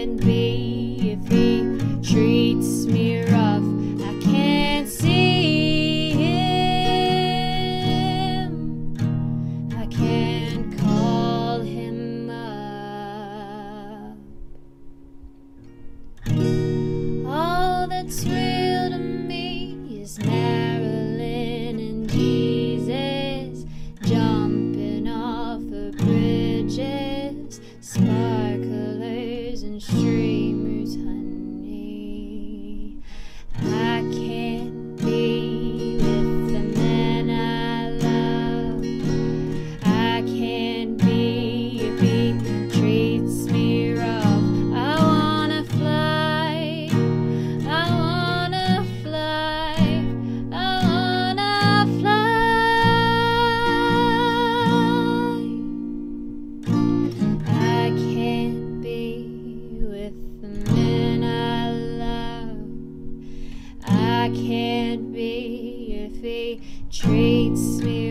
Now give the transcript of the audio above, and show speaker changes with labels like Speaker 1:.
Speaker 1: and be if he treats me rough. I can't see him. I can't call him up. All that's treats me